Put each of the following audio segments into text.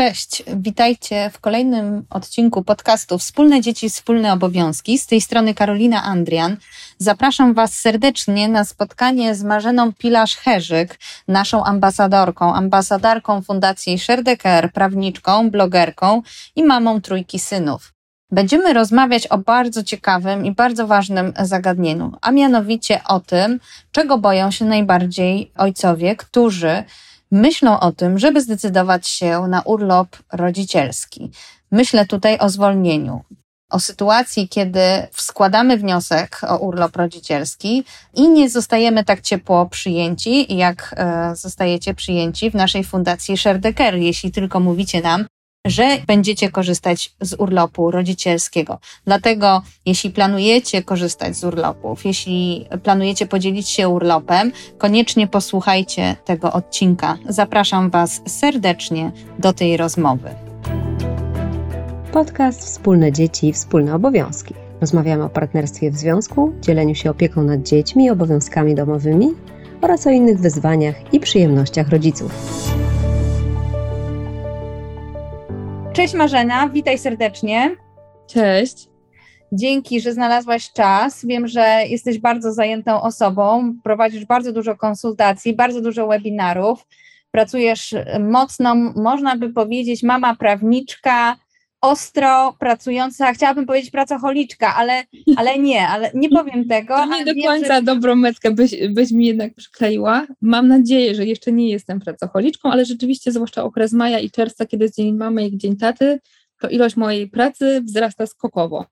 Cześć, witajcie w kolejnym odcinku podcastu Wspólne Dzieci, Wspólne Obowiązki. Z tej strony Karolina Andrian. Zapraszam Was serdecznie na spotkanie z Marzeną Pilarz-Herzyk, naszą ambasadorką, ambasadorką Fundacji Sherdecker, prawniczką, blogerką i mamą trójki synów. Będziemy rozmawiać o bardzo ciekawym i bardzo ważnym zagadnieniu, a mianowicie o tym, czego boją się najbardziej ojcowie, którzy myślą o tym, żeby zdecydować się na urlop rodzicielski. Myślę tutaj o zwolnieniu. O sytuacji, kiedy składamy wniosek o urlop rodzicielski i nie zostajemy tak ciepło przyjęci, jak e, zostajecie przyjęci w naszej fundacji Share jeśli tylko mówicie nam, że będziecie korzystać z urlopu rodzicielskiego. Dlatego, jeśli planujecie korzystać z urlopów, jeśli planujecie podzielić się urlopem, koniecznie posłuchajcie tego odcinka. Zapraszam Was serdecznie do tej rozmowy. Podcast Wspólne Dzieci i Wspólne Obowiązki. Rozmawiamy o partnerstwie w związku, dzieleniu się opieką nad dziećmi obowiązkami domowymi oraz o innych wyzwaniach i przyjemnościach rodziców. Cześć Marzena, witaj serdecznie. Cześć. Dzięki, że znalazłaś czas. Wiem, że jesteś bardzo zajętą osobą, prowadzisz bardzo dużo konsultacji, bardzo dużo webinarów. Pracujesz mocno, można by powiedzieć, mama prawniczka, ostro pracująca, chciałabym powiedzieć pracocholiczka, ale, ale nie, ale nie powiem tego. To nie do wiem, końca że... dobrą metkę byś, byś mi jednak przykleiła. Mam nadzieję, że jeszcze nie jestem pracocholiczką, ale rzeczywiście zwłaszcza okres maja i czerwca, kiedy jest dzień mamy i dzień taty, to ilość mojej pracy wzrasta skokowo.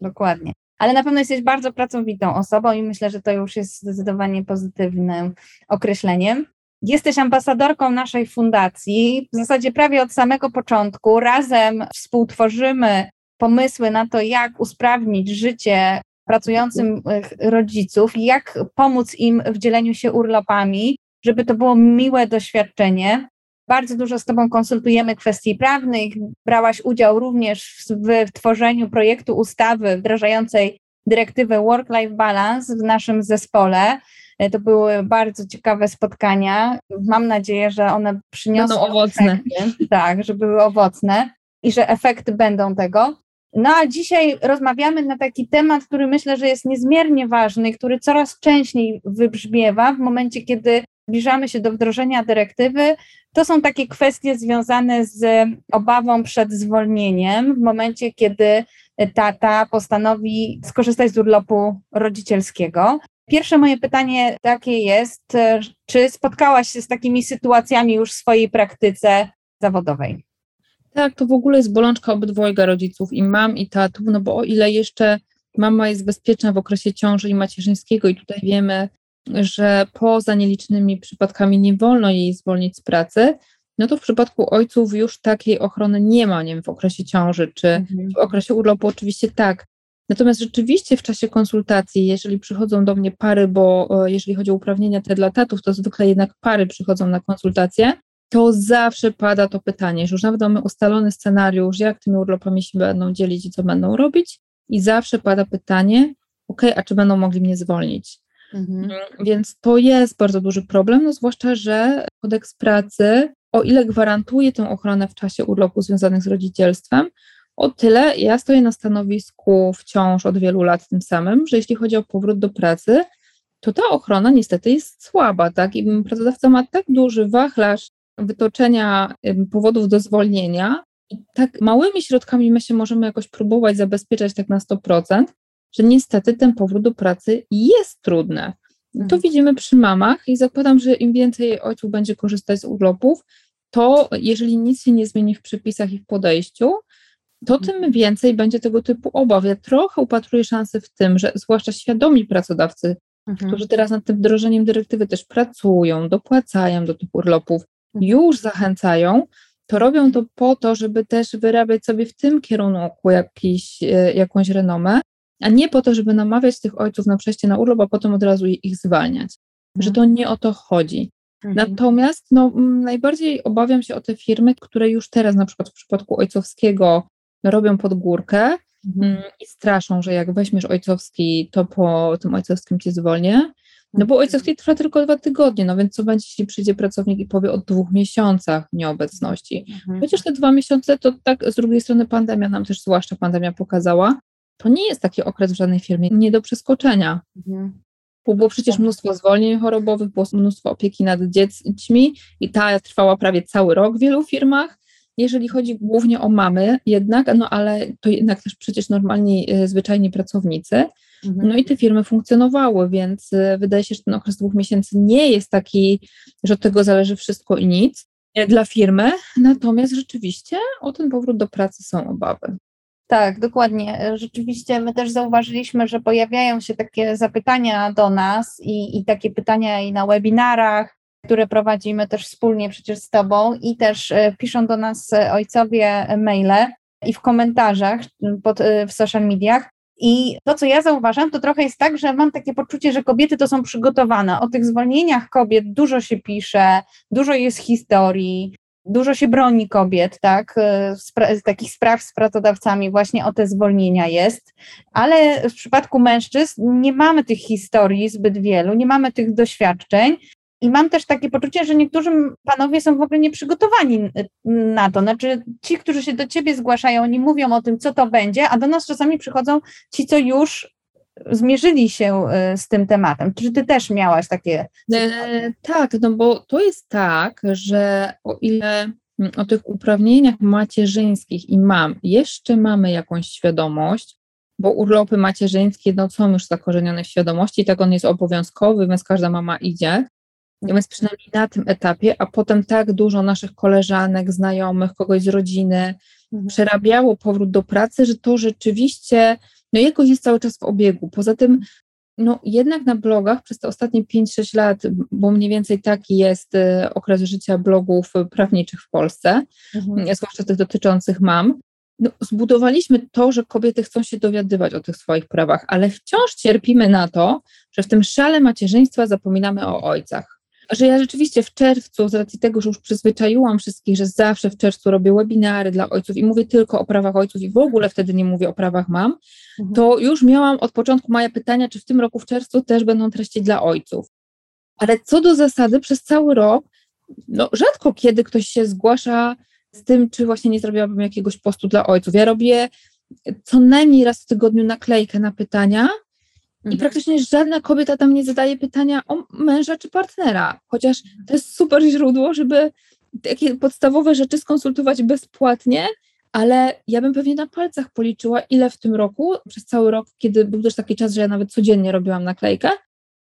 Dokładnie. Ale na pewno jesteś bardzo pracowitą osobą i myślę, że to już jest zdecydowanie pozytywnym określeniem. Jesteś ambasadorką naszej fundacji. W zasadzie prawie od samego początku razem współtworzymy pomysły na to, jak usprawnić życie pracującym rodziców, jak pomóc im w dzieleniu się urlopami, żeby to było miłe doświadczenie. Bardzo dużo z Tobą konsultujemy kwestii prawnych. Brałaś udział również w, w tworzeniu projektu ustawy wdrażającej dyrektywę Work-Life Balance w naszym zespole. E, to były bardzo ciekawe spotkania. Mam nadzieję, że one przyniosą. Będą owocne. Efekty, tak, że były owocne i że efekty będą tego. No a dzisiaj rozmawiamy na taki temat, który myślę, że jest niezmiernie ważny, który coraz częściej wybrzmiewa w momencie, kiedy zbliżamy się do wdrożenia dyrektywy. To są takie kwestie związane z obawą przed zwolnieniem, w momencie, kiedy tata postanowi skorzystać z urlopu rodzicielskiego. Pierwsze moje pytanie takie jest, e, czy spotkałaś się z takimi sytuacjami już w swojej praktyce zawodowej? Tak, to w ogóle jest bolączka obydwojga rodziców, i mam, i tatów, no bo o ile jeszcze mama jest bezpieczna w okresie ciąży i macierzyńskiego i tutaj wiemy, że poza nielicznymi przypadkami nie wolno jej zwolnić z pracy, no to w przypadku ojców już takiej ochrony nie ma, nie wiem, w okresie ciąży czy mhm. w okresie urlopu oczywiście tak, Natomiast rzeczywiście w czasie konsultacji, jeżeli przychodzą do mnie pary, bo e, jeżeli chodzi o uprawnienia te dla tatów, to zwykle jednak pary przychodzą na konsultacje, to zawsze pada to pytanie, że już nawet mamy ustalony scenariusz, jak tymi urlopami się będą dzielić i co będą robić, i zawsze pada pytanie, ok, a czy będą mogli mnie zwolnić? Mhm. Mm, więc to jest bardzo duży problem, no zwłaszcza, że kodeks pracy, o ile gwarantuje tę ochronę w czasie urlopu związanych z rodzicielstwem, o tyle ja stoję na stanowisku wciąż od wielu lat tym samym, że jeśli chodzi o powrót do pracy, to ta ochrona niestety jest słaba, tak? I pracodawca ma tak duży wachlarz wytoczenia powodów do zwolnienia i tak małymi środkami my się możemy jakoś próbować zabezpieczać tak na 100%, że niestety ten powrót do pracy jest trudny. To mhm. widzimy przy mamach i zakładam, że im więcej ojców będzie korzystać z urlopów, to jeżeli nic się nie zmieni w przepisach i w podejściu, to tym więcej będzie tego typu obaw. Ja trochę upatruję szansy w tym, że zwłaszcza świadomi pracodawcy, mhm. którzy teraz nad tym wdrożeniem dyrektywy też pracują, dopłacają do tych urlopów, już zachęcają, to robią to po to, żeby też wyrabiać sobie w tym kierunku jakiś, e, jakąś renomę, a nie po to, żeby namawiać tych ojców na przejście na urlop, a potem od razu ich zwalniać. Mhm. Że to nie o to chodzi. Mhm. Natomiast no, najbardziej obawiam się o te firmy, które już teraz, na przykład w przypadku ojcowskiego, robią pod górkę mhm. Mm, i straszą, że jak weźmiesz ojcowski, to po tym ojcowskim cię zwolnię. No bo ojcowskie trwa tylko dwa tygodnie, no więc co będzie, jeśli przyjdzie pracownik i powie o dwóch miesiącach nieobecności? Mhm. Chociaż te dwa miesiące to tak z drugiej strony pandemia nam też, zwłaszcza pandemia pokazała, to nie jest taki okres w żadnej firmie nie do przeskoczenia. Mhm. Bo było przecież mnóstwo zwolnień chorobowych, było mnóstwo opieki nad dziećmi i ta trwała prawie cały rok w wielu firmach. Jeżeli chodzi głównie o mamy jednak, no ale to jednak też przecież normalni, e, zwyczajni pracownicy. Mhm. No i te firmy funkcjonowały, więc e, wydaje się, że ten okres dwóch miesięcy nie jest taki, że od tego zależy wszystko i nic e, dla firmy, natomiast rzeczywiście o ten powrót do pracy są obawy. Tak, dokładnie. Rzeczywiście my też zauważyliśmy, że pojawiają się takie zapytania do nas i, i takie pytania i na webinarach, które prowadzimy też wspólnie przecież z Tobą i też e, piszą do nas ojcowie maile i w komentarzach pod, w social mediach. I to, co ja zauważam, to trochę jest tak, że mam takie poczucie, że kobiety to są przygotowane. O tych zwolnieniach kobiet dużo się pisze, dużo jest historii, dużo się broni kobiet, tak, e, z takich spraw z pracodawcami właśnie o te zwolnienia jest, ale w przypadku mężczyzn nie mamy tych historii zbyt wielu, nie mamy tych doświadczeń i mam też takie poczucie, że niektórzy panowie są w ogóle nieprzygotowani na to. Znaczy, ci, którzy się do ciebie zgłaszają, oni mówią o tym, co to będzie, a do nas czasami przychodzą ci, co już zmierzyli się e, z tym tematem. Czy ty też miałaś takie? E, tak, no bo to jest tak, że o ile o tych uprawnieniach macierzyńskich i mam jeszcze mamy jakąś świadomość, bo urlopy macierzyńskie no, są już zakorzenione w świadomości, tak on jest obowiązkowy, więc każda mama idzie. Więc przynajmniej na tym etapie, a potem tak dużo naszych koleżanek, znajomych, kogoś z rodziny mhm. przerabiało powrót do pracy, że to rzeczywiście no jakoś jest cały czas w obiegu. Poza tym, no jednak na blogach przez te ostatnie 5-6 lat, bo mniej więcej taki jest y, okres życia blogów prawniczych w Polsce, mhm. zwłaszcza tych dotyczących mam, no, zbudowaliśmy to, że kobiety chcą się dowiadywać o tych swoich prawach, ale wciąż cierpimy na to, że w tym szale macierzyństwa zapominamy o ojcach że ja rzeczywiście w czerwcu, z racji tego, że już przyzwyczaiłam wszystkich, że zawsze w czerwcu robię webinary dla ojców i mówię tylko o prawach ojców i w ogóle wtedy nie mówię o prawach mam, mhm. to już miałam od początku maja pytania, czy w tym roku w czerwcu też będą treści dla ojców. Ale co do zasady, przez cały rok, no rzadko kiedy ktoś się zgłasza z tym, czy właśnie nie zrobiłabym jakiegoś postu dla ojców. Ja robię co najmniej raz w tygodniu naklejkę na pytania, i mhm. praktycznie żadna kobieta tam nie zadaje pytania o męża czy partnera, chociaż to jest super źródło, żeby takie podstawowe rzeczy skonsultować bezpłatnie, ale ja bym pewnie na palcach policzyła, ile w tym roku, przez cały rok, kiedy był też taki czas, że ja nawet codziennie robiłam naklejkę,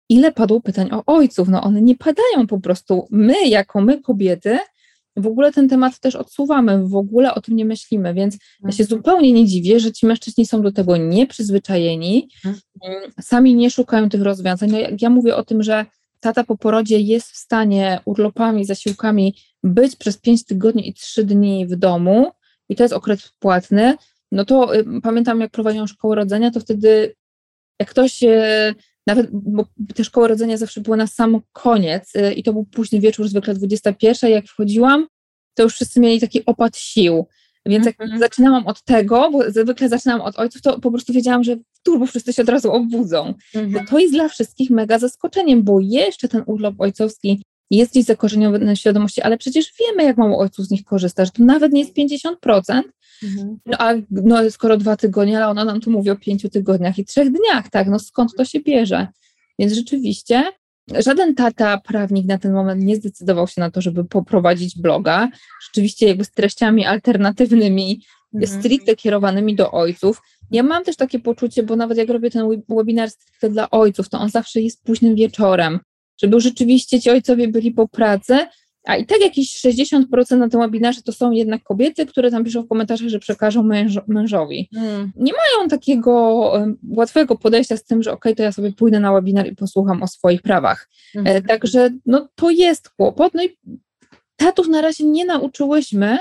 ile padło pytań o ojców. No one nie padają po prostu. My, jako my kobiety, w ogóle ten temat też odsuwamy, w ogóle o tym nie myślimy, więc ja się mhm. zupełnie nie dziwię, że ci mężczyźni są do tego nieprzyzwyczajeni, mhm. sami nie szukają tych rozwiązań. No jak ja mówię o tym, że tata po porodzie jest w stanie urlopami, zasiłkami być przez 5 tygodni i 3 dni w domu i to jest okres płatny, no to y, pamiętam jak prowadziłam szkołę rodzenia, to wtedy jak ktoś y, nawet, bo te szkoły rodzenia zawsze były na sam koniec y, i to był późny wieczór, zwykle 21, jak wchodziłam, to już wszyscy mieli taki opad sił. Więc jak mm -hmm. zaczynałam od tego, bo zwykle zaczynałam od ojców, to po prostu wiedziałam, że w turbo wszyscy się od razu obudzą. Mm -hmm. To jest dla wszystkich mega zaskoczeniem, bo jeszcze ten urlop ojcowski jest gdzieś zakorzeniony na świadomości, ale przecież wiemy, jak mało ojców z nich korzysta, że to nawet nie jest 50%, Mhm. No a no, skoro dwa tygodnie, ale ona nam tu mówi o pięciu tygodniach i trzech dniach, tak, no skąd to się bierze? Więc rzeczywiście żaden tata prawnik na ten moment nie zdecydował się na to, żeby poprowadzić bloga, rzeczywiście jakby z treściami alternatywnymi, mhm. stricte kierowanymi do ojców. Ja mam też takie poczucie, bo nawet jak robię ten webinar stricte dla ojców, to on zawsze jest późnym wieczorem, żeby rzeczywiście ci ojcowie byli po pracy, a i tak jakieś 60% na tym webinarze to są jednak kobiety, które tam piszą w komentarzach, że przekażą męż, mężowi. Hmm. Nie mają takiego um, łatwego podejścia z tym, że okej, okay, to ja sobie pójdę na webinar i posłucham o swoich prawach. Hmm. E, także no, to jest kłopot. No i tatów na razie nie nauczyłyśmy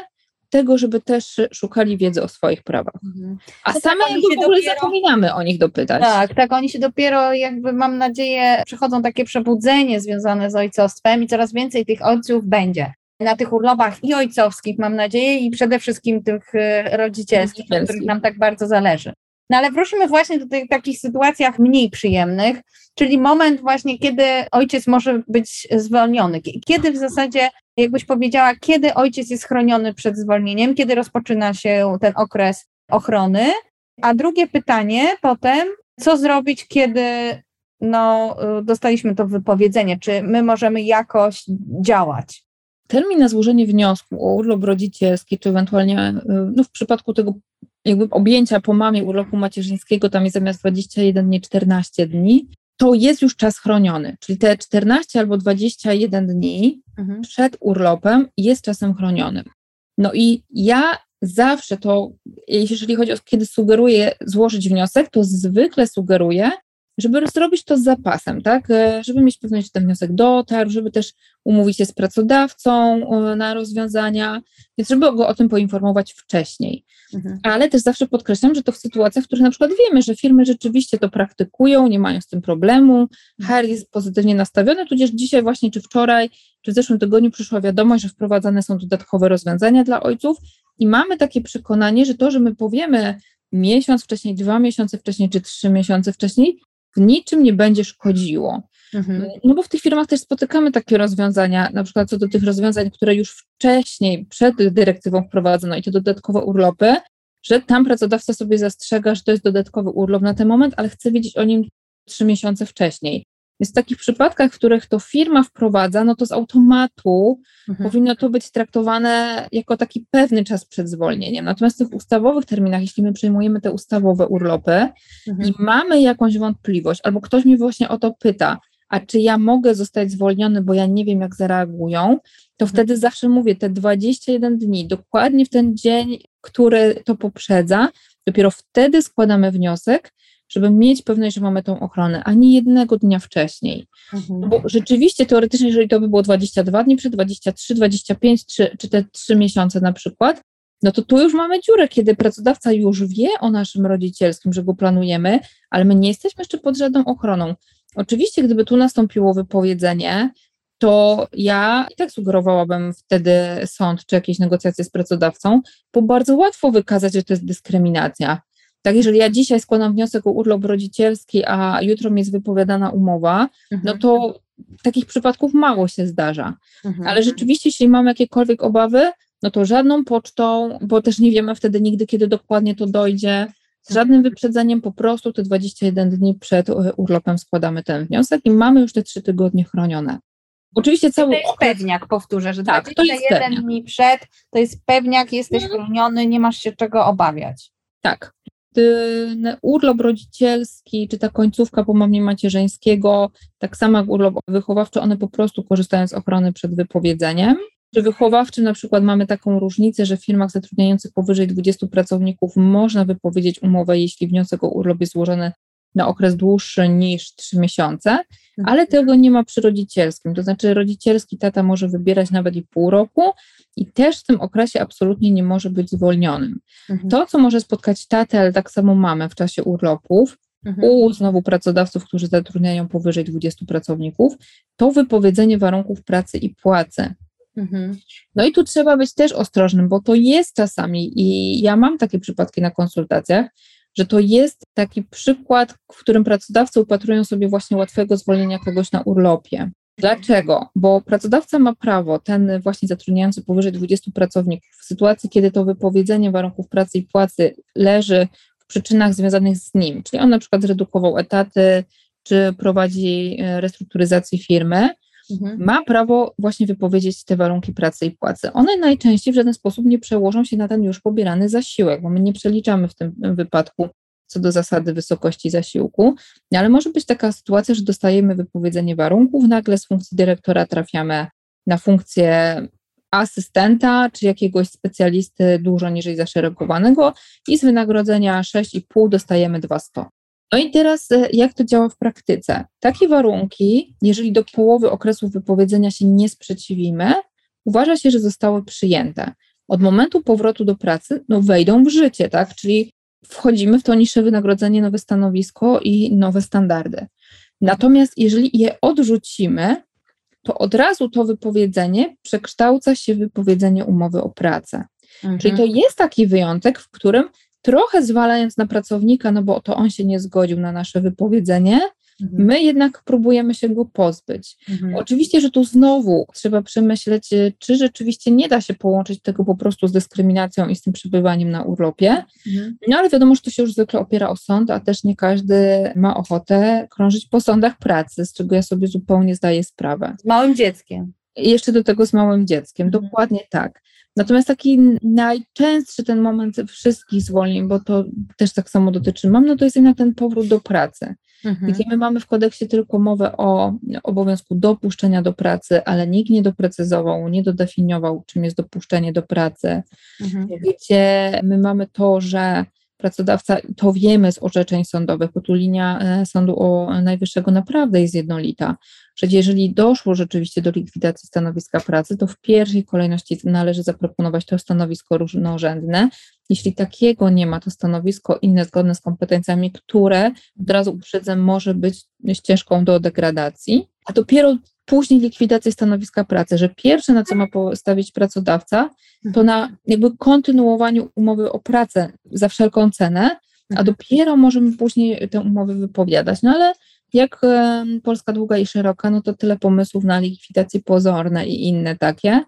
tego, żeby też szukali wiedzy o swoich prawach. Mhm. A no same tak, jakby w ogóle dopiero... zapominamy o nich dopytać. Tak, tak, oni się dopiero jakby mam nadzieję przechodzą takie przebudzenie związane z ojcostwem i coraz więcej tych ojców będzie na tych urlopach i ojcowskich, mam nadzieję, i przede wszystkim tych e, rodzicielskich, na których nam tak bardzo zależy. No ale wróćmy właśnie do tych takich sytuacjach mniej przyjemnych, czyli moment właśnie, kiedy ojciec może być zwolniony. Kiedy w zasadzie, jakbyś powiedziała, kiedy ojciec jest chroniony przed zwolnieniem, kiedy rozpoczyna się ten okres ochrony. A drugie pytanie potem, co zrobić, kiedy no, dostaliśmy to wypowiedzenie, czy my możemy jakoś działać? Termin na złożenie wniosku o urlop rodzicielski, czy ewentualnie no, w przypadku tego jakby objęcia po mamie urlopu macierzyńskiego, tam jest zamiast 21 dni 14 dni, to jest już czas chroniony. Czyli te 14 albo 21 dni mhm. przed urlopem jest czasem chronionym. No i ja zawsze to, jeżeli chodzi o kiedy sugeruję złożyć wniosek, to zwykle sugeruję, żeby zrobić to z zapasem, tak? E, żeby mieć pewność, że ten wniosek dotarł, żeby też umówić się z pracodawcą na rozwiązania, więc żeby go o tym poinformować wcześniej. Mhm. Ale też zawsze podkreślam, że to w sytuacjach, w których na przykład wiemy, że firmy rzeczywiście to praktykują, nie mają z tym problemu, HR jest pozytywnie nastawiony, tudzież dzisiaj właśnie, czy wczoraj, czy w zeszłym tygodniu przyszła wiadomość, że wprowadzane są dodatkowe rozwiązania dla ojców i mamy takie przekonanie, że to, że my powiemy miesiąc wcześniej, dwa miesiące wcześniej, czy trzy miesiące wcześniej, niczym nie będzie szkodziło. Mhm. No bo w tych firmach też spotykamy takie rozwiązania, na przykład co do tych rozwiązań, które już wcześniej, przed dyrektywą wprowadzono i te dodatkowe urlopy, że tam pracodawca sobie zastrzega, że to jest dodatkowy urlop na ten moment, ale chce wiedzieć o nim trzy miesiące wcześniej. Więc w takich przypadkach, w których to firma wprowadza, no to z automatu mhm. powinno to być traktowane jako taki pewny czas przed zwolnieniem. Natomiast w tych ustawowych terminach, jeśli my przejmujemy te ustawowe urlopy mhm. i mamy jakąś wątpliwość, albo ktoś mnie właśnie o to pyta, a czy ja mogę zostać zwolniony, bo ja nie wiem, jak zareagują, to mhm. wtedy zawsze mówię, te 21 dni, dokładnie w ten dzień, który to poprzedza, dopiero wtedy składamy wniosek, żeby mieć pewność, że mamy tą ochronę, a nie jednego dnia wcześniej. Mhm. No bo rzeczywiście, teoretycznie, jeżeli to by było 22 dni przed, 23, 25 czy, czy te 3 miesiące na przykład, no to tu już mamy dziurę, kiedy pracodawca już wie o naszym rodzicielskim, że go planujemy, ale my nie jesteśmy jeszcze pod żadną ochroną. Oczywiście, gdyby tu nastąpiło wypowiedzenie, to ja i tak sugerowałabym wtedy sąd czy jakieś negocjacje z pracodawcą, bo bardzo łatwo wykazać, że to jest dyskryminacja. Tak, jeżeli ja dzisiaj składam wniosek o urlop rodzicielski, a jutro mi jest wypowiadana umowa, no mhm. no to takich przypadków mało się zdarza. Mhm. Ale rzeczywiście, jeśli mamy jakiekolwiek obawy, no to żadną pocztą, bo też nie wiemy wtedy nigdy, kiedy dokładnie to dojdzie, z żadnym wyprzedzeniem, po prostu te 21 dni przed e, urlopem składamy ten wniosek i mamy już te trzy tygodnie chronione. Oczywiście cały To jest pewniak, powtórzę, że tak, 21 dni przed to jest pewniak, jesteś mhm. chroniony, nie masz się czego obawiać. Tak. Ten urlop rodzicielski, czy ta końcówka po mamie macierzyńskiego, tak samo jak urlop wychowawczy, one po prostu korzystają z ochrony przed wypowiedzeniem. Przy wychowawczym na przykład mamy taką różnicę, że w firmach zatrudniających powyżej 20 pracowników można wypowiedzieć umowę, jeśli wniosek o urlop jest złożony na okres dłuższy niż 3 miesiące, mhm. ale tego nie ma przy rodzicielskim. To znaczy, rodzicielski tata może wybierać nawet i pół roku i też w tym okresie absolutnie nie może być zwolnionym. Mhm. To, co może spotkać tatę, ale tak samo mamy w czasie urlopów, mhm. u znowu pracodawców, którzy zatrudniają powyżej 20 pracowników, to wypowiedzenie warunków pracy i płacy. Mhm. No i tu trzeba być też ostrożnym, bo to jest czasami, i ja mam takie przypadki na konsultacjach, że to jest taki przykład, w którym pracodawcy upatrują sobie właśnie łatwego zwolnienia kogoś na urlopie. Dlaczego? Bo pracodawca ma prawo, ten właśnie zatrudniający powyżej 20 pracowników, w sytuacji, kiedy to wypowiedzenie warunków pracy i płacy leży w przyczynach związanych z nim, czyli on na przykład zredukował etaty, czy prowadzi e, restrukturyzację firmy, mhm. ma prawo właśnie wypowiedzieć te warunki pracy i płacy. One najczęściej w żaden sposób nie przełożą się na ten już pobierany zasiłek, bo my nie przeliczamy w tym wypadku co do zasady wysokości zasiłku, ale może być taka sytuacja, że dostajemy wypowiedzenie warunków, nagle z funkcji dyrektora trafiamy na funkcję asystenta czy jakiegoś specjalisty dużo niżej zaszeregowanego i z wynagrodzenia 6,5 dostajemy 200. No i teraz e, jak to działa w praktyce? Takie warunki, jeżeli do połowy okresu wypowiedzenia się nie sprzeciwimy, uważa się, że zostały przyjęte. Od momentu powrotu do pracy no, wejdą w życie, tak? Czyli wchodzimy w to niższe wynagrodzenie, nowe stanowisko i nowe standardy. Natomiast jeżeli je odrzucimy, to od razu to wypowiedzenie przekształca się w wypowiedzenie umowy o pracę. Mhm. Czyli to jest taki wyjątek, w którym trochę zwalając na pracownika, no bo to on się nie zgodził na nasze wypowiedzenie, Mhm. My jednak próbujemy się go pozbyć. Mhm. Oczywiście, że tu znowu trzeba przemyśleć, y, czy rzeczywiście nie da się połączyć tego po prostu z dyskryminacją i z tym przebywaniem na urlopie. Mhm. No ale wiadomo, że to się już zwykle opiera o sąd, a też nie każdy ma ochotę krążyć po sądach pracy, z czego ja sobie zupełnie zdaję sprawę. Z małym dzieckiem. I jeszcze do tego z małym dzieckiem, mhm. dokładnie tak. Natomiast taki najczęstszy ten moment wszystkich zwolnień, bo to też tak samo dotyczy mam, no to jest jednak ten powrót do pracy. Mhm. Gdzie my mamy w kodeksie tylko mowę o obowiązku dopuszczenia do pracy, ale nikt nie doprecyzował, nie dodefiniował, czym jest dopuszczenie do pracy. Mhm. Gdzie my mamy to, że pracodawca, to wiemy z orzeczeń sądowych, bo tu linia e, Sądu o Najwyższego naprawdę jest jednolita, że jeżeli doszło rzeczywiście do likwidacji stanowiska pracy, to w pierwszej kolejności należy zaproponować to stanowisko różnorzędne. Jeśli takiego nie ma, to stanowisko inne zgodne z kompetencjami, które od razu uprzedzę, może być ścieżką do degradacji, a dopiero później likwidacja stanowiska pracy, że pierwsze, na co ma postawić pracodawca, to na jakby kontynuowaniu umowy o pracę za wszelką cenę, a mhm. dopiero możemy później te umowy wypowiadać. No ale jak Polska długa i szeroka, no to tyle pomysłów na likwidacje pozorne i inne takie,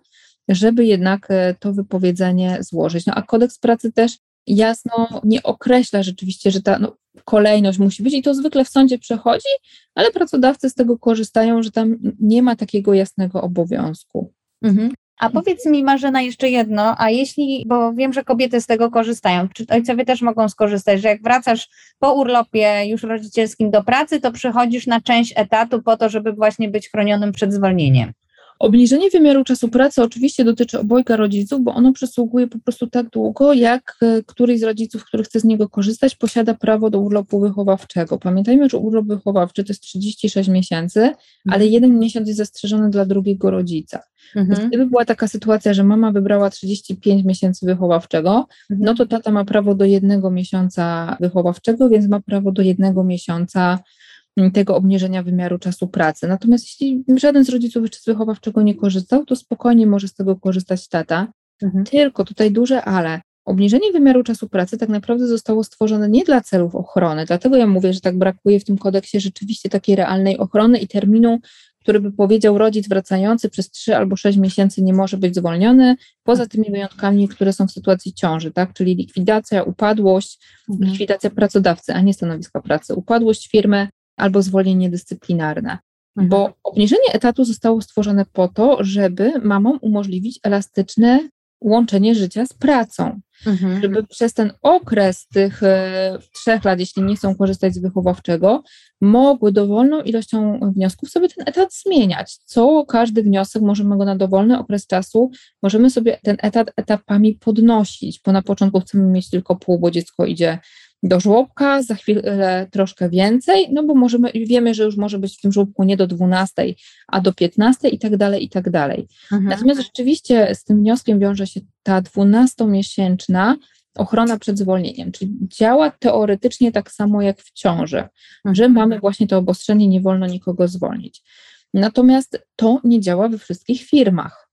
żeby jednak e, to wypowiedzenie złożyć. No a kodeks pracy też jasno nie określa rzeczywiście, że ta no, kolejność musi być i to zwykle w sądzie przechodzi, ale pracodawcy z tego korzystają, że tam nie ma takiego jasnego obowiązku. Mhm. A powiedz mi, Marzena, jeszcze jedno, a jeśli, bo wiem, że kobiety z tego korzystają, czy ojcowie też mogą skorzystać, że jak wracasz po urlopie już rodzicielskim do pracy, to przychodzisz na część etatu po to, żeby właśnie być chronionym przed zwolnieniem? Obniżenie wymiaru czasu pracy oczywiście dotyczy obojga rodziców, bo ono przysługuje po prostu tak długo, jak e, któryś z rodziców, który chce z niego korzystać, posiada prawo do urlopu wychowawczego. Pamiętajmy, że urlop wychowawczy to jest 36 miesięcy, mhm. ale jeden miesiąc jest zastrzeżony dla drugiego rodzica. Mhm. Gdyby była taka sytuacja, że mama wybrała 35 miesięcy wychowawczego, mhm. no to tata ma prawo do jednego miesiąca wychowawczego, więc ma prawo do jednego miesiąca tego obniżenia wymiaru czasu pracy. Natomiast jeśli żaden z rodziców jeszcze z wychowawczego nie korzystał, to spokojnie może z tego korzystać tata. Mhm. Tylko tutaj duże ale. Obniżenie wymiaru czasu pracy tak naprawdę zostało stworzone nie dla celów ochrony, dlatego ja mówię, że tak brakuje w tym kodeksie rzeczywiście takiej realnej ochrony i terminu, który by powiedział, rodzic wracający przez 3 albo 6 miesięcy nie może być zwolniony, poza tymi wyjątkami, które są w sytuacji ciąży, tak? czyli likwidacja, upadłość, mhm. likwidacja pracodawcy, a nie stanowiska pracy, upadłość firmy, albo zwolnienie dyscyplinarne. Mhm. Bo obniżenie etatu zostało stworzone po to, żeby mamom umożliwić elastyczne łączenie życia z pracą. Mhm. Żeby przez ten okres tych e, trzech lat, jeśli nie chcą korzystać z wychowawczego, mogły dowolną ilością wniosków sobie ten etat zmieniać. Co każdy wniosek możemy go na dowolny okres czasu, możemy sobie ten etat etapami podnosić, bo na początku chcemy mieć tylko pół, bo dziecko idzie do żłobka, za chwilę troszkę więcej, no bo możemy, wiemy, że już może być w tym żłobku nie do 12, a do 15 i tak dalej, i tak dalej. Mhm. Natomiast rzeczywiście z tym wnioskiem wiąże się ta 12-miesięczna ochrona przed zwolnieniem, czyli działa teoretycznie tak samo jak w ciąży, mhm. że mamy właśnie to obostrzenie, nie wolno nikogo zwolnić. Natomiast to nie działa we wszystkich firmach.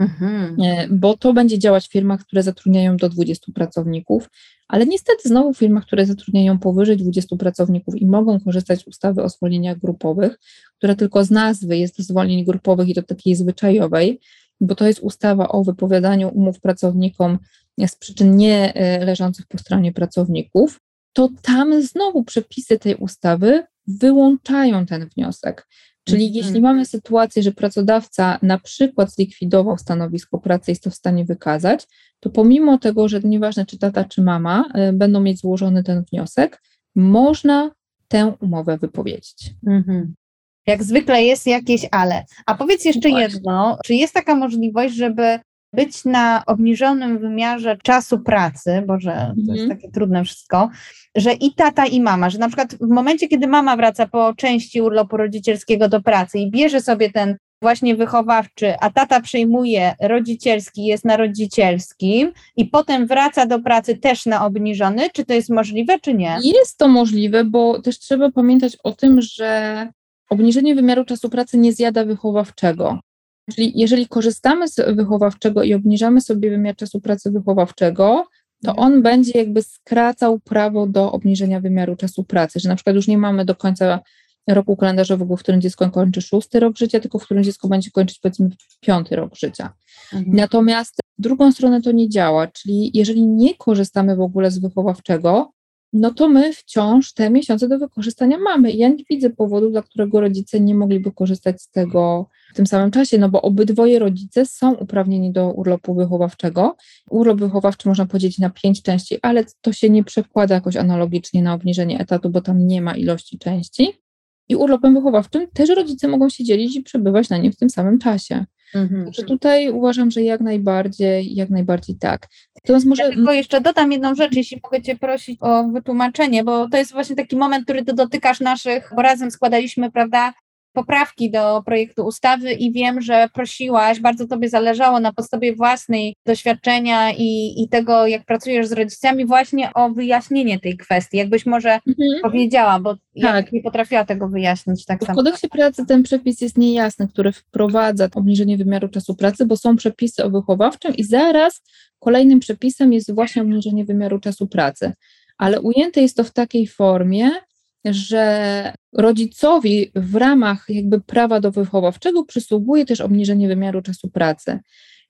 Mhm. Bo to będzie działać w firmach, które zatrudniają do 20 pracowników, ale niestety znowu w firmach, które zatrudniają powyżej 20 pracowników i mogą korzystać z ustawy o zwolnieniach grupowych, która tylko z nazwy jest zwolnień grupowych i to takiej zwyczajowej, bo to jest ustawa o wypowiadaniu umów pracownikom z przyczyn nie e, leżących po stronie pracowników, to tam znowu przepisy tej ustawy wyłączają ten wniosek. Czyli mhm. jeśli mamy sytuację, że pracodawca na przykład zlikwidował stanowisko pracy, jest to w stanie wykazać, to pomimo tego, że nieważne czy tata, czy mama y, będą mieć złożony ten wniosek, można tę umowę wypowiedzieć. Mhm. Jak zwykle jest jakieś ale. A powiedz jeszcze Właśnie. jedno, czy jest taka możliwość, żeby być na obniżonym wymiarze czasu pracy, bo że to jest mhm. takie trudne wszystko, że i tata, i mama, że na przykład w momencie, kiedy mama wraca po części urlopu rodzicielskiego do pracy i bierze sobie ten właśnie wychowawczy, a tata przyjmuje rodzicielski, jest na rodzicielskim i potem wraca do pracy też na obniżony, czy to jest możliwe, czy nie? Jest to możliwe, bo też trzeba pamiętać o tym, że obniżenie wymiaru czasu pracy nie zjada wychowawczego. Czyli jeżeli korzystamy z wychowawczego i obniżamy sobie wymiar czasu pracy wychowawczego, to mhm. on będzie jakby skracał prawo do obniżenia wymiaru czasu pracy, że na przykład już nie mamy do końca roku kalendarzowego, w którym dziecko kończy szósty rok życia, tylko w którym dziecko będzie kończyć powiedzmy piąty rok życia. Mhm. Natomiast w drugą stronę to nie działa, czyli jeżeli nie korzystamy w ogóle z wychowawczego, no to my wciąż te miesiące do wykorzystania mamy. Ja nie widzę powodu, dla którego rodzice nie mogliby korzystać z tego w tym samym czasie, no bo obydwoje rodzice są uprawnieni do urlopu wychowawczego. Urlop wychowawczy można podzielić na pięć części, ale to się nie przekłada jakoś analogicznie na obniżenie etatu, bo tam nie ma ilości części. I urlopem wychowawczym też rodzice mogą się dzielić i przebywać na nim w tym samym czasie. Mhm. Także tutaj uważam, że jak najbardziej, jak najbardziej tak. Natomiast może... Ja tylko jeszcze dodam jedną rzecz, jeśli mogę Cię prosić o wytłumaczenie, bo to jest właśnie taki moment, który Ty dotykasz naszych, bo razem składaliśmy, prawda, poprawki do projektu ustawy i wiem, że prosiłaś, bardzo Tobie zależało na podstawie własnej doświadczenia i, i tego, jak pracujesz z rodzicami, właśnie o wyjaśnienie tej kwestii. Jakbyś może mhm. powiedziała, bo tak. ja nie potrafiła tego wyjaśnić tak samo. W kodeksie pracy ten przepis jest niejasny, który wprowadza obniżenie wymiaru czasu pracy, bo są przepisy o wychowawczym i zaraz kolejnym przepisem jest właśnie obniżenie wymiaru czasu pracy. Ale ujęte jest to w takiej formie, że rodzicowi w ramach jakby prawa do wychowawczego przysługuje też obniżenie wymiaru czasu pracy.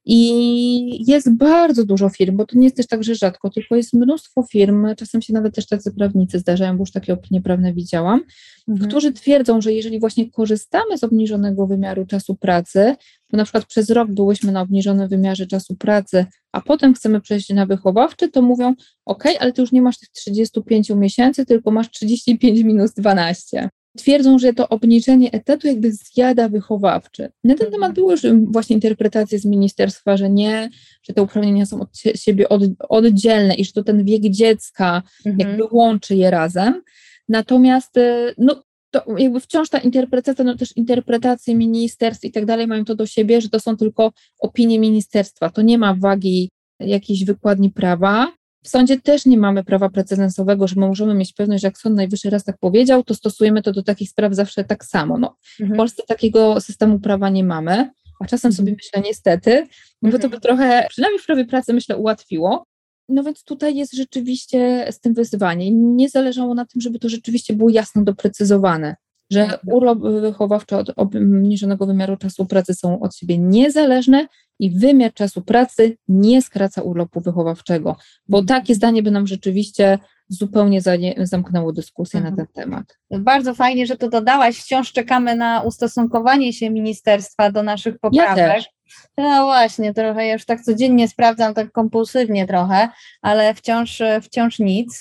I jest bardzo dużo firm, bo to nie jest też tak, że rzadko, tylko jest mnóstwo firm, czasem się nawet też tacy prawnicy zdarzają, bo już takie opinie prawne widziałam, mhm. którzy twierdzą, że jeżeli właśnie korzystamy z obniżonego wymiaru czasu pracy, bo na przykład przez rok byłyśmy na obniżonym wymiarze czasu pracy, a potem chcemy przejść na wychowawczy, to mówią, ok, ale ty już nie masz tych 35 miesięcy, tylko masz 35 minus 12 twierdzą, że to obniżenie etatu jakby zjada wychowawczy. Na ten temat były już właśnie interpretacje z ministerstwa, że nie, że te uprawnienia są od siebie od, oddzielne i że to ten wiek dziecka mhm. jakby łączy je razem. Natomiast y, no, to jakby wciąż ta interpretacja, no też interpretacje ministerstw i tak dalej mają to do siebie, że to są tylko opinie ministerstwa. To nie ma wagi jakiejś wykładni prawa. W sądzie też nie mamy prawa precedensowego, że my możemy mieć pewność, że jak Sąd Najwyższy raz tak powiedział, to stosujemy to do takich spraw zawsze tak samo. No, mhm. W Polsce takiego systemu prawa nie mamy, a czasem sobie mhm. myślę niestety, bo to mhm. by trochę, przynajmniej w prawie pracy myślę, ułatwiło. No więc tutaj jest rzeczywiście z tym wyzwanie. Nie zależało na tym, żeby to rzeczywiście było jasno doprecyzowane że mhm. urlop wychowawczy od obniżonego wymiaru czasu pracy są od siebie niezależne i wymiar czasu pracy nie skraca urlopu wychowawczego, bo mhm. takie zdanie by nam rzeczywiście zupełnie zamknęło dyskusję mhm. na ten temat. Bardzo fajnie, że to dodałaś. Wciąż czekamy na ustosunkowanie się ministerstwa do naszych poprawek. Ja też. No właśnie, trochę już tak codziennie sprawdzam, tak kompulsywnie trochę, ale wciąż, wciąż nic.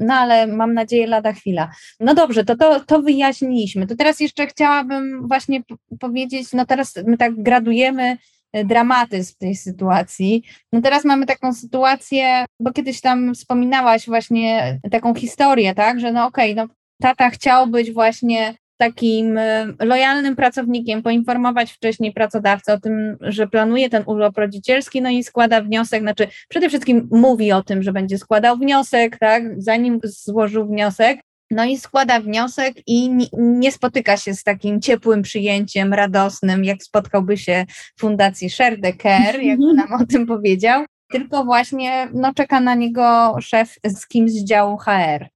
No ale mam nadzieję lada chwila. No dobrze, to, to, to wyjaśniliśmy. To teraz jeszcze chciałabym właśnie powiedzieć, no teraz my tak gradujemy e, dramatyzm tej sytuacji. No teraz mamy taką sytuację, bo kiedyś tam wspominałaś właśnie taką historię, tak, że no okej, okay, no tata chciał być właśnie takim e, lojalnym pracownikiem, poinformować wcześniej pracodawcę o tym, że planuje ten urlop rodzicielski, no i składa wniosek, znaczy przede wszystkim mówi o tym, że będzie składał wniosek, tak, zanim złożył wniosek, no i składa wniosek i nie spotyka się z takim ciepłym przyjęciem, radosnym, jak spotkałby się w Fundacji Share the Care, jak nam o tym powiedział, tylko właśnie no, czeka na niego szef z kimś z działu HR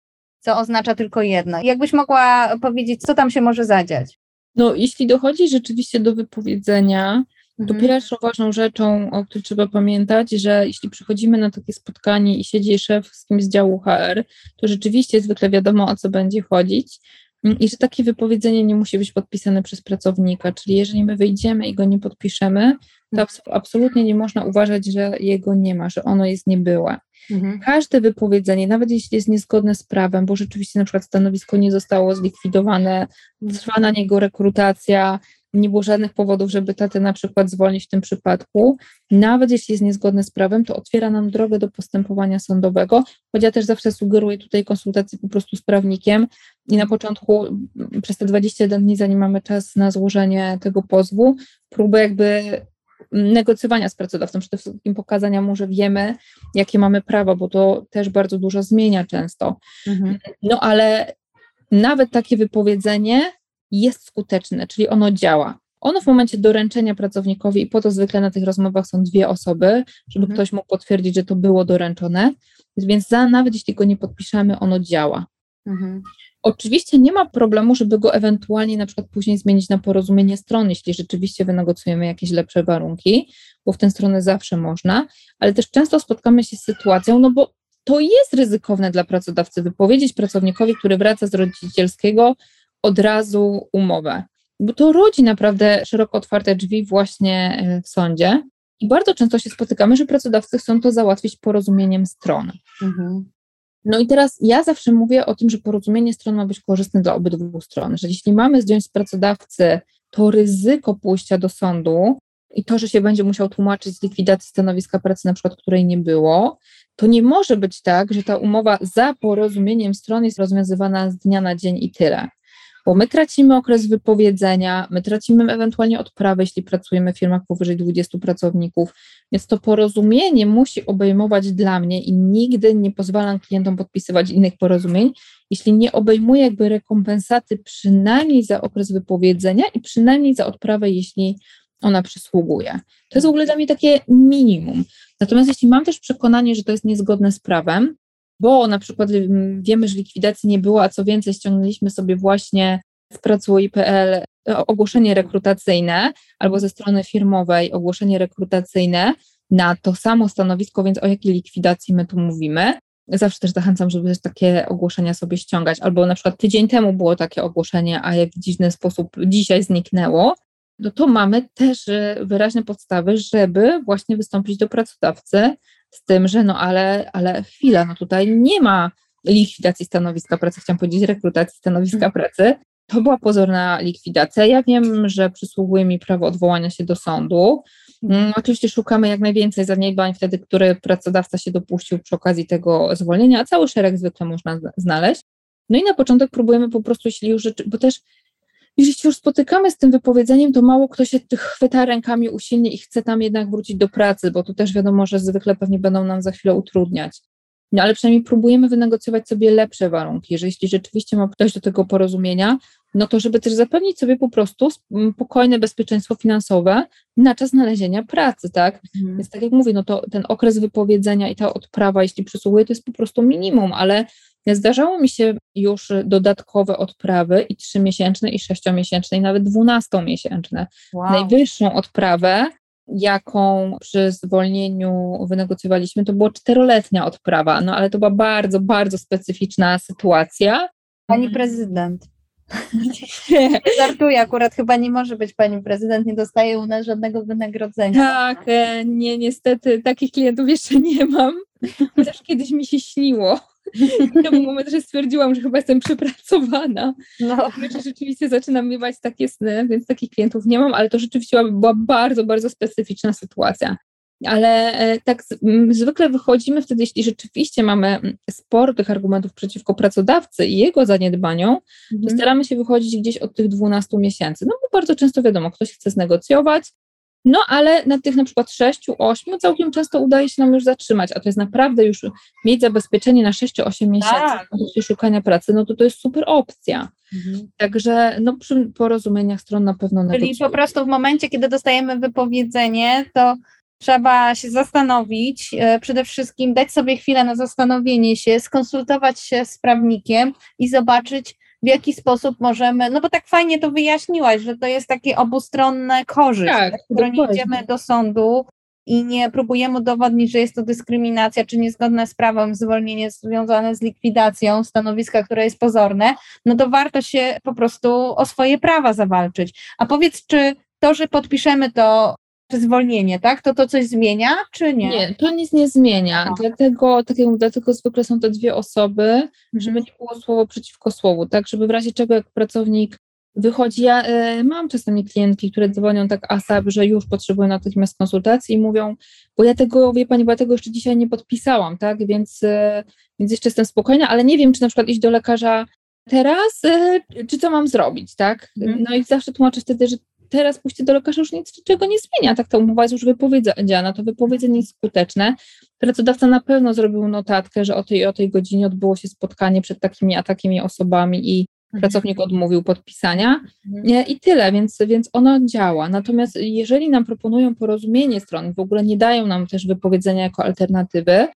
co oznacza tylko jedno. Jakbyś mogła powiedzieć, co tam się może zadziać? No, jeśli dochodzi rzeczywiście do wypowiedzenia, to mhm. pierwszą ważną rzeczą, o której trzeba pamiętać, że jeśli przychodzimy na takie spotkanie i siedzi szef z kimś z działu HR, to rzeczywiście zwykle wiadomo, o co będzie chodzić. I że takie wypowiedzenie nie musi być podpisane przez pracownika, czyli jeżeli my wyjdziemy i go nie podpiszemy, to absolutnie nie można uważać, że jego nie ma, że ono jest niebyłe. Mhm. Każde wypowiedzenie, nawet jeśli jest niezgodne z prawem, bo rzeczywiście na przykład stanowisko nie zostało zlikwidowane, trwa na niego rekrutacja, nie było żadnych powodów, żeby tatę na przykład zwolnić w tym przypadku, nawet jeśli jest niezgodne z prawem, to otwiera nam drogę do postępowania sądowego, choć ja też zawsze sugeruję tutaj konsultację po prostu z prawnikiem i na początku przez te 21 dni, zanim mamy czas na złożenie tego pozwu, próbę jakby negocjowania z pracodawcą, przede wszystkim pokazania mu, że wiemy, jakie mamy prawa, bo to też bardzo dużo zmienia często. Mhm. No ale nawet takie wypowiedzenie jest skuteczne, czyli ono działa. Ono w momencie doręczenia pracownikowi, i po to zwykle na tych rozmowach są dwie osoby, żeby mhm. ktoś mógł potwierdzić, że to było doręczone, więc za, nawet jeśli go nie podpiszemy, ono działa. Mhm. Oczywiście nie ma problemu, żeby go ewentualnie na przykład później zmienić na porozumienie stron, jeśli rzeczywiście wynegocjujemy jakieś lepsze warunki, bo w tę stronę zawsze można, ale też często spotkamy się z sytuacją, no bo to jest ryzykowne dla pracodawcy wypowiedzieć pracownikowi, który wraca z rodzicielskiego od razu umowę, bo to rodzi naprawdę szeroko otwarte drzwi właśnie e, w sądzie. I bardzo często się spotykamy, że pracodawcy chcą to załatwić porozumieniem stron. Mhm. No i teraz ja zawsze mówię o tym, że porozumienie stron ma być korzystne dla obydwu stron, że jeśli mamy zdjąć z pracodawcy to ryzyko pójścia do sądu i to, że się będzie musiał tłumaczyć z likwidacji stanowiska pracy, na przykład której nie było, to nie może być tak, że ta umowa za porozumieniem stron jest rozwiązywana z dnia na dzień i tyle bo my tracimy okres wypowiedzenia, my tracimy ewentualnie odprawę, jeśli pracujemy w firmach powyżej 20 pracowników, więc to porozumienie musi obejmować dla mnie i nigdy nie pozwalam klientom podpisywać innych porozumień, jeśli nie obejmuje jakby rekompensaty przynajmniej za okres wypowiedzenia i przynajmniej za odprawę, jeśli ona przysługuje. To jest w ogóle dla mnie takie minimum. Natomiast jeśli mam też przekonanie, że to jest niezgodne z prawem, bo na przykład wiemy, że likwidacji nie było, a co więcej ściągnęliśmy sobie właśnie z pracuj.pl e, ogłoszenie rekrutacyjne albo ze strony firmowej ogłoszenie rekrutacyjne na to samo stanowisko, więc o jakiej likwidacji my tu mówimy. Zawsze też zachęcam, żeby też takie ogłoszenia sobie ściągać. Albo na przykład tydzień temu było takie ogłoszenie, a jak w dziwny sposób dzisiaj zniknęło, no to mamy też e, wyraźne podstawy, żeby właśnie wystąpić do pracodawcy z tym, że no ale, ale chwila, no tutaj nie ma likwidacji stanowiska pracy, chciałam powiedzieć rekrutacji stanowiska mhm. pracy. To była pozorna likwidacja. Ja wiem, że przysługuje mi prawo odwołania się do sądu. Mm, oczywiście szukamy jak najwięcej zaniedbań wtedy, które pracodawca się dopuścił przy okazji tego zwolnienia, a cały szereg zwykle można znaleźć. No i na początek próbujemy po prostu, jeśli już, bo też jeśli się już spotykamy z tym wypowiedzeniem, to mało kto się tych chwyta rękami usilnie i chce tam jednak wrócić do pracy, bo tu też wiadomo, że zwykle pewnie będą nam za chwilę utrudniać. No ale przynajmniej próbujemy wynegocjować sobie lepsze warunki, że jeśli rzeczywiście ma dojść do tego porozumienia, no to żeby też zapewnić sobie po prostu spokojne bezpieczeństwo finansowe na czas znalezienia pracy, tak? Mhm. Więc tak jak mówię, no to ten okres wypowiedzenia i ta odprawa, jeśli przysługuje, to jest po prostu minimum, ale Zdarzało mi się już dodatkowe odprawy i trzymiesięczne, i sześciomiesięczne, i nawet dwunastomiesięczne. Wow. Najwyższą odprawę, jaką przy zwolnieniu wynegocjowaliśmy, to była czteroletnia odprawa, no ale to była bardzo, bardzo specyficzna sytuacja. Pani prezydent. Żartuję, akurat chyba nie może być pani prezydent, nie dostaje u nas żadnego wynagrodzenia. Tak, e, nie, niestety takich klientów jeszcze nie mam, chociaż kiedyś mi się śniło. I to był moment, że stwierdziłam, że chyba jestem przepracowana. No. Znaczy, rzeczywiście zaczynam miewać takie sny, więc takich klientów nie mam, ale to rzeczywiście była bardzo, bardzo specyficzna sytuacja. Ale e, tak zwykle wychodzimy wtedy, jeśli rzeczywiście mamy sporo tych argumentów przeciwko pracodawcy i jego zaniedbaniom, mhm. to staramy się wychodzić gdzieś od tych 12 miesięcy. No bo bardzo często wiadomo, ktoś chce znegocjować, no ale na tych na przykład 6, 8 całkiem często udaje się nam już zatrzymać, a to jest naprawdę już mieć zabezpieczenie na 6-8 miesięcy tak. szukania pracy, no to to jest super opcja. Mhm. Także no, przy porozumieniach stron na pewno Czyli negocjuje. po prostu w momencie, kiedy dostajemy wypowiedzenie, to trzeba się zastanowić, e, przede wszystkim dać sobie chwilę na zastanowienie się, skonsultować się z prawnikiem i zobaczyć, w jaki sposób możemy, no bo tak fajnie to wyjaśniłaś, że to jest takie obustronne korzyść, tak, tak nie idziemy do sądu i nie próbujemy udowodnić, że jest to dyskryminacja czy niezgodne z prawem zwolnienie związane z likwidacją stanowiska, które jest pozorne, no to warto się po prostu o swoje prawa zawalczyć. A powiedz, czy to, że podpiszemy to zwolnienie, tak? To to coś zmienia, czy nie? Nie, to nic nie zmienia. No. Dlatego, tak jak dlatego zwykle są te dwie osoby, mhm. żeby nie było słowo przeciwko słowu, tak? Żeby w razie czego jak pracownik wychodzi, ja y, mam czasami klientki, które dzwonią tak ASAP, że już potrzebują natychmiast konsultacji i mówią, bo ja tego, wie pani, bo ja tego jeszcze dzisiaj nie podpisałam, tak? Więc, y, więc jeszcze jestem spokojna, ale nie wiem, czy na przykład iść do lekarza teraz, y, czy co mam zrobić, tak? Mhm. No i zawsze tłumaczę wtedy, że teraz pójście do lekarza już nic czego nie zmienia. Tak, ta umowa jest już wypowiedziana, to wypowiedzenie jest skuteczne. Pracodawca na pewno zrobił notatkę, że o tej o tej godzinie odbyło się spotkanie przed takimi a takimi osobami i mhm. pracownik odmówił podpisania mhm. i tyle, więc, więc ono działa. Natomiast jeżeli nam proponują porozumienie stron, w ogóle nie dają nam też wypowiedzenia jako alternatywy,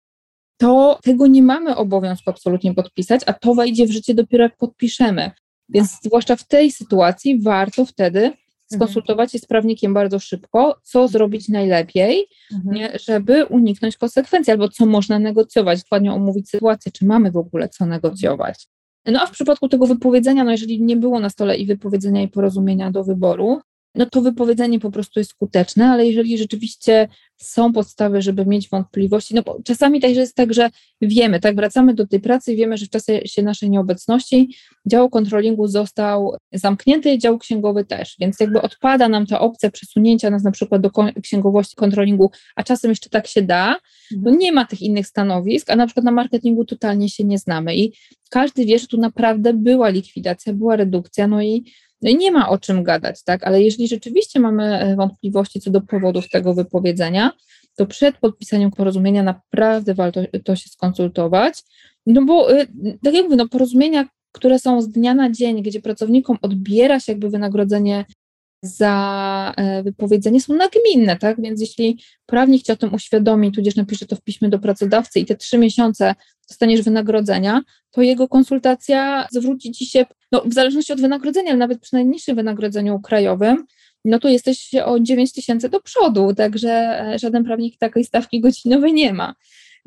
to tego nie mamy obowiązku absolutnie podpisać, a to wejdzie w życie dopiero jak podpiszemy. Więc zwłaszcza w tej sytuacji warto wtedy. Skonsultować się z prawnikiem bardzo szybko, co zrobić najlepiej, mhm. nie, żeby uniknąć konsekwencji, albo co można negocjować, dokładnie omówić sytuację, czy mamy w ogóle co negocjować. No a w przypadku tego wypowiedzenia, no jeżeli nie było na stole i wypowiedzenia i porozumienia do wyboru, no to wypowiedzenie po prostu jest skuteczne, ale jeżeli rzeczywiście są podstawy, żeby mieć wątpliwości, no bo czasami też jest tak, że wiemy, tak, wracamy do tej pracy i wiemy, że w czasie naszej nieobecności dział kontrolingu został zamknięty, dział księgowy też, więc jakby odpada nam ta opcja przesunięcia nas na przykład do księgowości kontrolingu, a czasem jeszcze tak się da, no nie ma tych innych stanowisk, a na przykład na marketingu totalnie się nie znamy. I każdy wie, że tu naprawdę była likwidacja, była redukcja, no i no i nie ma o czym gadać, tak? Ale jeżeli rzeczywiście mamy e, wątpliwości co do powodów tego wypowiedzenia, to przed podpisaniem porozumienia naprawdę warto to się skonsultować. No bo, e, tak jak mówię, no porozumienia, które są z dnia na dzień, gdzie pracownikom odbiera się jakby wynagrodzenie za e, wypowiedzenie są nagminne, tak? Więc jeśli prawnik cię o tym uświadomi, tudzież napisze to w piśmie do pracodawcy i te trzy miesiące dostaniesz wynagrodzenia, to jego konsultacja zwróci ci się, no w zależności od wynagrodzenia, ale nawet przy najniższym wynagrodzeniu krajowym, no to jesteś o 9 tysięcy do przodu, także e, żaden prawnik takiej stawki godzinowej nie ma.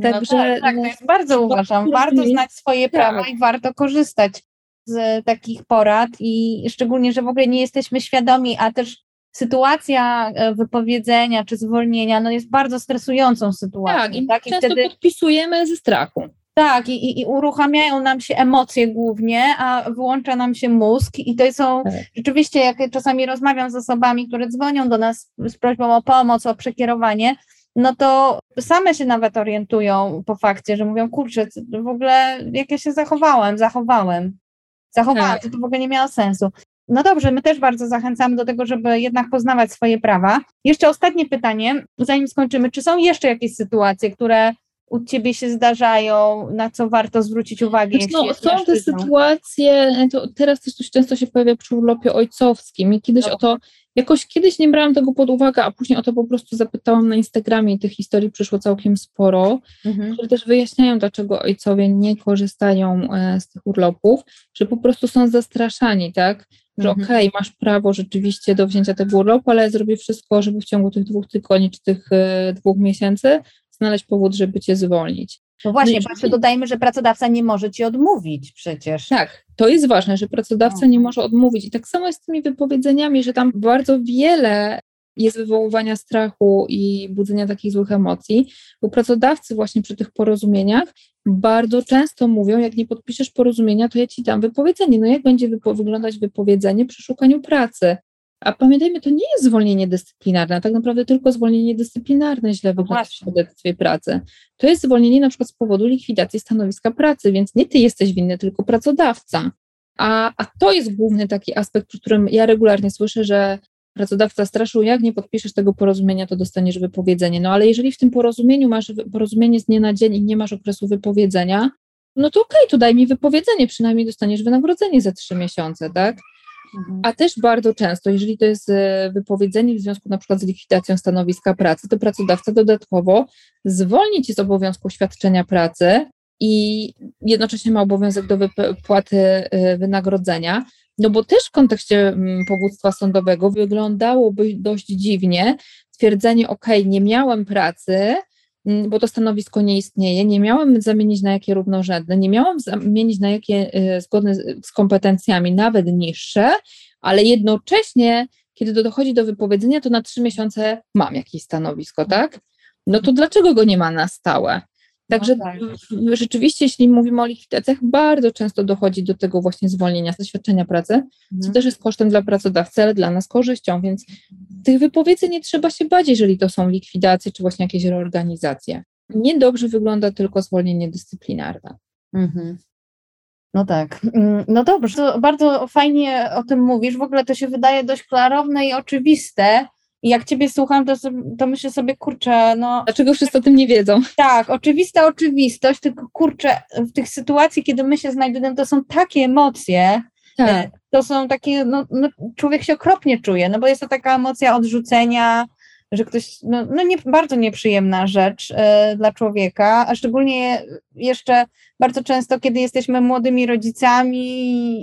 Także, no tak, tak, to jest bardzo uważam, warto znać swoje prawa tak. i warto korzystać z takich porad i szczególnie, że w ogóle nie jesteśmy świadomi, a też sytuacja e, wypowiedzenia czy zwolnienia no jest bardzo stresującą sytuacją. Tak, i, tak? I często wtedy... podpisujemy ze strachu. Tak, i, i, uruchamiają nam się emocje głównie, a wyłącza nam się mózg. I to są tak. rzeczywiście, jak czasami rozmawiam z osobami, które dzwonią do nas z prośbą o pomoc, o przekierowanie, no to same się nawet orientują po fakcie, że mówią, kurczę, w ogóle jak ja się zachowałem, zachowałem zachowałam, tak. to, to w ogóle nie miało sensu. No dobrze, my też bardzo zachęcamy do tego, żeby jednak poznawać swoje prawa. Jeszcze ostatnie pytanie, zanim skończymy. Czy są jeszcze jakieś sytuacje, które u Ciebie się zdarzają, na co warto zwrócić uwagę? No, są te sytuacje, to teraz też dość często się pojawia przy urlopie ojcowskim i kiedyś no. o to, jakoś kiedyś nie brałam tego pod uwagę, a później o to po prostu zapytałam na Instagramie i tych historii przyszło całkiem sporo, mhm. które też wyjaśniają, dlaczego ojcowie nie korzystają e, z tych urlopów, że po prostu są zastraszani, tak? Że mhm. okej, okay, masz prawo rzeczywiście do wzięcia tego urlopu, ale ja zrobię wszystko, żeby w ciągu tych dwóch tygodni czy tych e, dwóch miesięcy znaleźć powód, żeby cię zwolnić. No właśnie, no dodajmy, że pracodawca nie może ci odmówić przecież. Tak, to jest ważne, że pracodawca nie może odmówić. I tak samo jest z tymi wypowiedzeniami, że tam bardzo wiele jest wywoływania strachu i budzenia takich złych emocji, bo pracodawcy właśnie przy tych porozumieniach bardzo często mówią, jak nie podpiszesz porozumienia, to ja ci dam wypowiedzenie. No jak będzie wypo wyglądać wypowiedzenie przy szukaniu pracy? A pamiętajmy, to nie jest zwolnienie dyscyplinarne, tak naprawdę tylko zwolnienie dyscyplinarne źle wygląda w świadectwie pracy. To jest zwolnienie na przykład z powodu likwidacji stanowiska pracy, więc nie ty jesteś winny, tylko pracodawca. A, a to jest główny taki aspekt, przy którym ja regularnie słyszę, że pracodawca straszył, jak nie podpiszesz tego porozumienia, to dostaniesz wypowiedzenie. No ale jeżeli w tym porozumieniu masz porozumienie z dnia na dzień i nie masz okresu wypowiedzenia, no to okej, okay, to daj mi wypowiedzenie, przynajmniej dostaniesz wynagrodzenie za trzy miesiące, tak? Mhm. A też bardzo często, jeżeli to jest e, wypowiedzenie w związku na przykład z likwidacją stanowiska pracy, to pracodawca dodatkowo zwolni ci z obowiązku świadczenia pracy i jednocześnie ma obowiązek do wypłaty e, wynagrodzenia. No bo też w kontekście powództwa sądowego wyglądałoby dość dziwnie twierdzenie, ok, nie miałem pracy, bo to stanowisko nie istnieje, nie miałam zamienić na jakie równorzędne, nie miałam zamienić na jakie y, zgodne z kompetencjami, nawet niższe, ale jednocześnie, kiedy to dochodzi do wypowiedzenia, to na trzy miesiące mam jakieś stanowisko, tak? No to dlaczego go nie ma na stałe? Także no tak. rzeczywiście, jeśli mówimy o likwidacjach, bardzo często dochodzi do tego właśnie zwolnienia z doświadczenia pracy, mhm. co też jest kosztem dla pracodawcy, ale dla nas korzyścią, więc tych wypowiedzeń nie trzeba się bać, jeżeli to są likwidacje czy właśnie jakieś reorganizacje. Niedobrze wygląda tylko zwolnienie dyscyplinarne. Mhm. No tak. Mm, no dobrze, to bardzo fajnie o tym mówisz. W ogóle to się wydaje dość klarowne i oczywiste, i jak ciebie słucham, to, to myślę sobie, kurczę, no. Dlaczego wszyscy o tym nie wiedzą? Tak, oczywista oczywistość, tylko kurczę, w tych sytuacji, kiedy my się znajdujemy, to są takie emocje, tak. E, to są takie, no, no, człowiek się okropnie czuje, no bo jest to taka emocja odrzucenia, że ktoś, no, no nie, bardzo nieprzyjemna rzecz e, dla człowieka, a szczególnie jeszcze bardzo często, kiedy jesteśmy młodymi rodzicami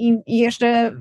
i, i jeszcze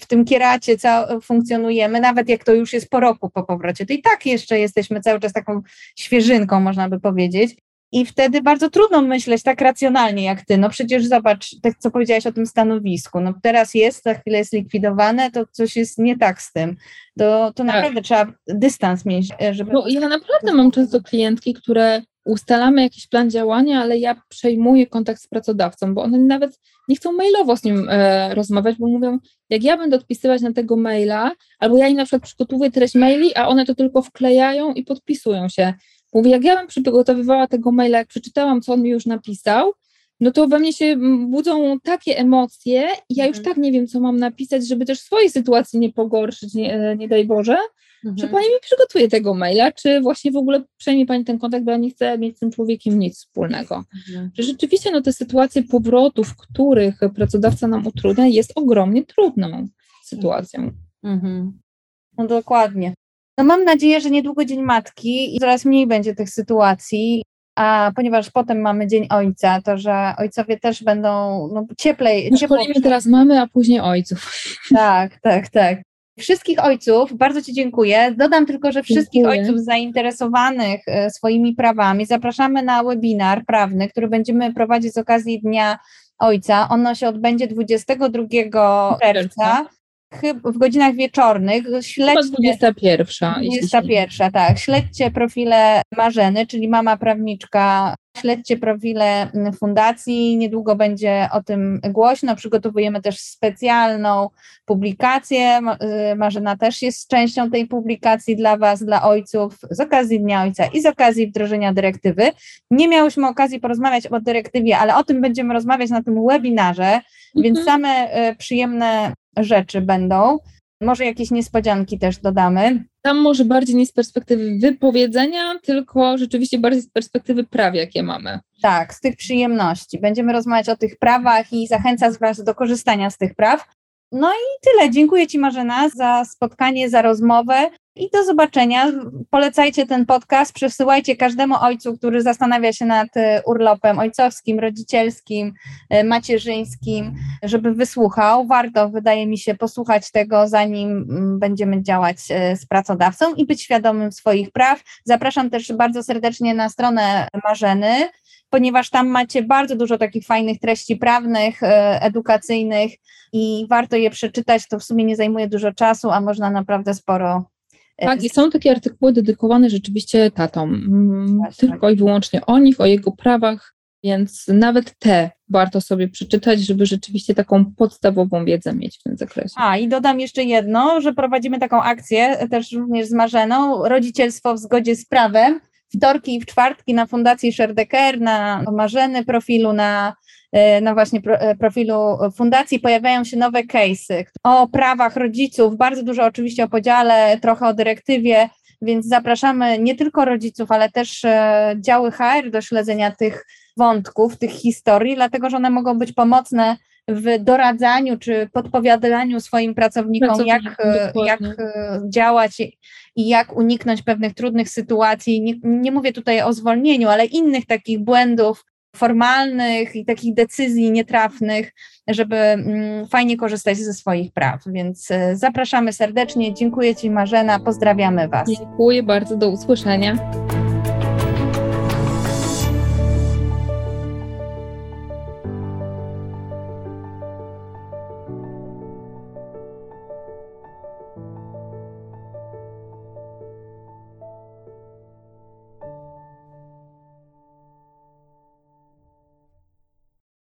w tym kieracie ca- funkcjonujemy, nawet jak to już jest po roku po powrocie, to i tak jeszcze jesteśmy cały czas taką świeżynką, można by powiedzieć. I wtedy bardzo trudno myśleć tak racjonalnie jak ty. No przecież zobacz, tak co powiedziałaś o tym stanowisku. No teraz jest, za chwilę jest likwidowane, to coś jest nie tak z tym. To, to tak. naprawdę trzeba dystans mieć, e, żeby. No, ja naprawdę mam często klientki, które ustalamy jakiś plan działania, ale ja przejmuję kontakt z pracodawcą, bo one nawet nie chcą mailowo z nim e, rozmawiać, bo mówią, jak ja będę odpisywać na tego maila, albo ja im na przykład przygotowuję treść maili, a one to tylko wklejają i podpisują się. Mówi, jak ja bym przygotowywała tego maila, jak przeczytałam, co on mi już napisał, no to we mnie się budzą takie emocje ja już mhm. tak nie wiem, co mam napisać, żeby też swojej sytuacji nie pogorszyć, nie, e, nie daj Boże, mhm. że Pani mi przygotuje tego maila, czy właśnie w ogóle przejmie Pani ten kontakt, bo ja nie chcę mieć z tym człowiekiem nic wspólnego. Mhm. Że rzeczywiście no, te sytuacje powrotów, w których pracodawca nam utrudnia, jest ogromnie trudną sytuacją. Mhm. No dokładnie. No mam nadzieję, że niedługo Dzień Matki i coraz mniej będzie tych sytuacji, a ponieważ potem mamy Dzień Ojca, to że ojcowie też będą no, cieplej. Ciepło... teraz mamy, a później ojców. Tak, tak, tak. Wszystkich ojców, bardzo Ci dziękuję. Dodam tylko, że wszystkich dziękuję. ojców zainteresowanych e, swoimi prawami zapraszamy na webinar prawny, który będziemy prowadzić z okazji Dnia Ojca. Ono się odbędzie 22 czerwca w godzinach wieczornych. Śledźcie, 21. 21, tak. Śledźcie profile Marzeny, czyli mama prawniczka. Śledźcie profile mm, fundacji. Niedługo będzie o tym głośno. Przygotowujemy też specjalną publikację. Y, Marzena też jest częścią tej publikacji dla Was, dla ojców, z okazji Dnia Ojca i z okazji wdrożenia dyrektywy. Nie miałyśmy okazji porozmawiać o dyrektywie, ale o tym będziemy rozmawiać na tym webinarze, mhm. więc same y, przyjemne rzeczy będą. Może jakieś niespodzianki też dodamy. Tam może bardziej nie z perspektywy wypowiedzenia, tylko rzeczywiście bardziej z perspektywy praw, jakie mamy. Tak, z tych przyjemności. Będziemy rozmawiać o tych prawach i zachęcać Was do korzystania z tych praw. No i tyle. Dziękuję Ci Marzena za spotkanie, za rozmowę i do zobaczenia. Polecajcie ten podcast, przesyłajcie każdemu ojcu, który zastanawia się nad e, urlopem ojcowskim, rodzicielskim, e, macierzyńskim, żeby wysłuchał. Warto, wydaje mi się, posłuchać tego, zanim mm, będziemy działać e, z pracodawcą i być świadomym swoich praw. Zapraszam też bardzo serdecznie na stronę Marzeny ponieważ tam macie bardzo dużo takich fajnych treści prawnych, edukacyjnych i warto je przeczytać. To w sumie nie zajmuje dużo czasu, a można naprawdę sporo tak, i są takie artykuły dedykowane rzeczywiście tatom, mm, Właśnie. tylko i wyłącznie o nich, o jego prawach, więc nawet te warto sobie przeczytać, żeby rzeczywiście taką podstawową wiedzę mieć w tym zakresie. A i dodam jeszcze jedno, że prowadzimy taką akcję też również z Marzeną, rodzicielstwo w zgodzie z prawem, wtorki i w czwartki na Fundacji Sherdecker, na Marzeny profilu, na E, na właśnie e, profilu fundacji. Pojawiają się nowe case'y. O prawach rodziców, bardzo dużo oczywiście o podziale, trochę o dyrektywie, więc zapraszamy nie tylko rodziców, ale też e, działy HR do śledzenia tych wątków, tych historii, dlatego że one mogą być pomocne w doradzaniu czy podpowiadaniu swoim pracownikom, jak, jak działać i jak uniknąć pewnych trudnych sytuacji. Nie, nie mówię tutaj o zwolnieniu, ale innych takich błędów, formalnych i takich decyzji nietrafnych, żeby mm, fajnie korzystać ze swoich praw. Więc e, zapraszamy serdecznie. Dziękuję Ci, Marzena. Pozdrawiamy Was. Dziękuję bardzo. Do usłyszenia.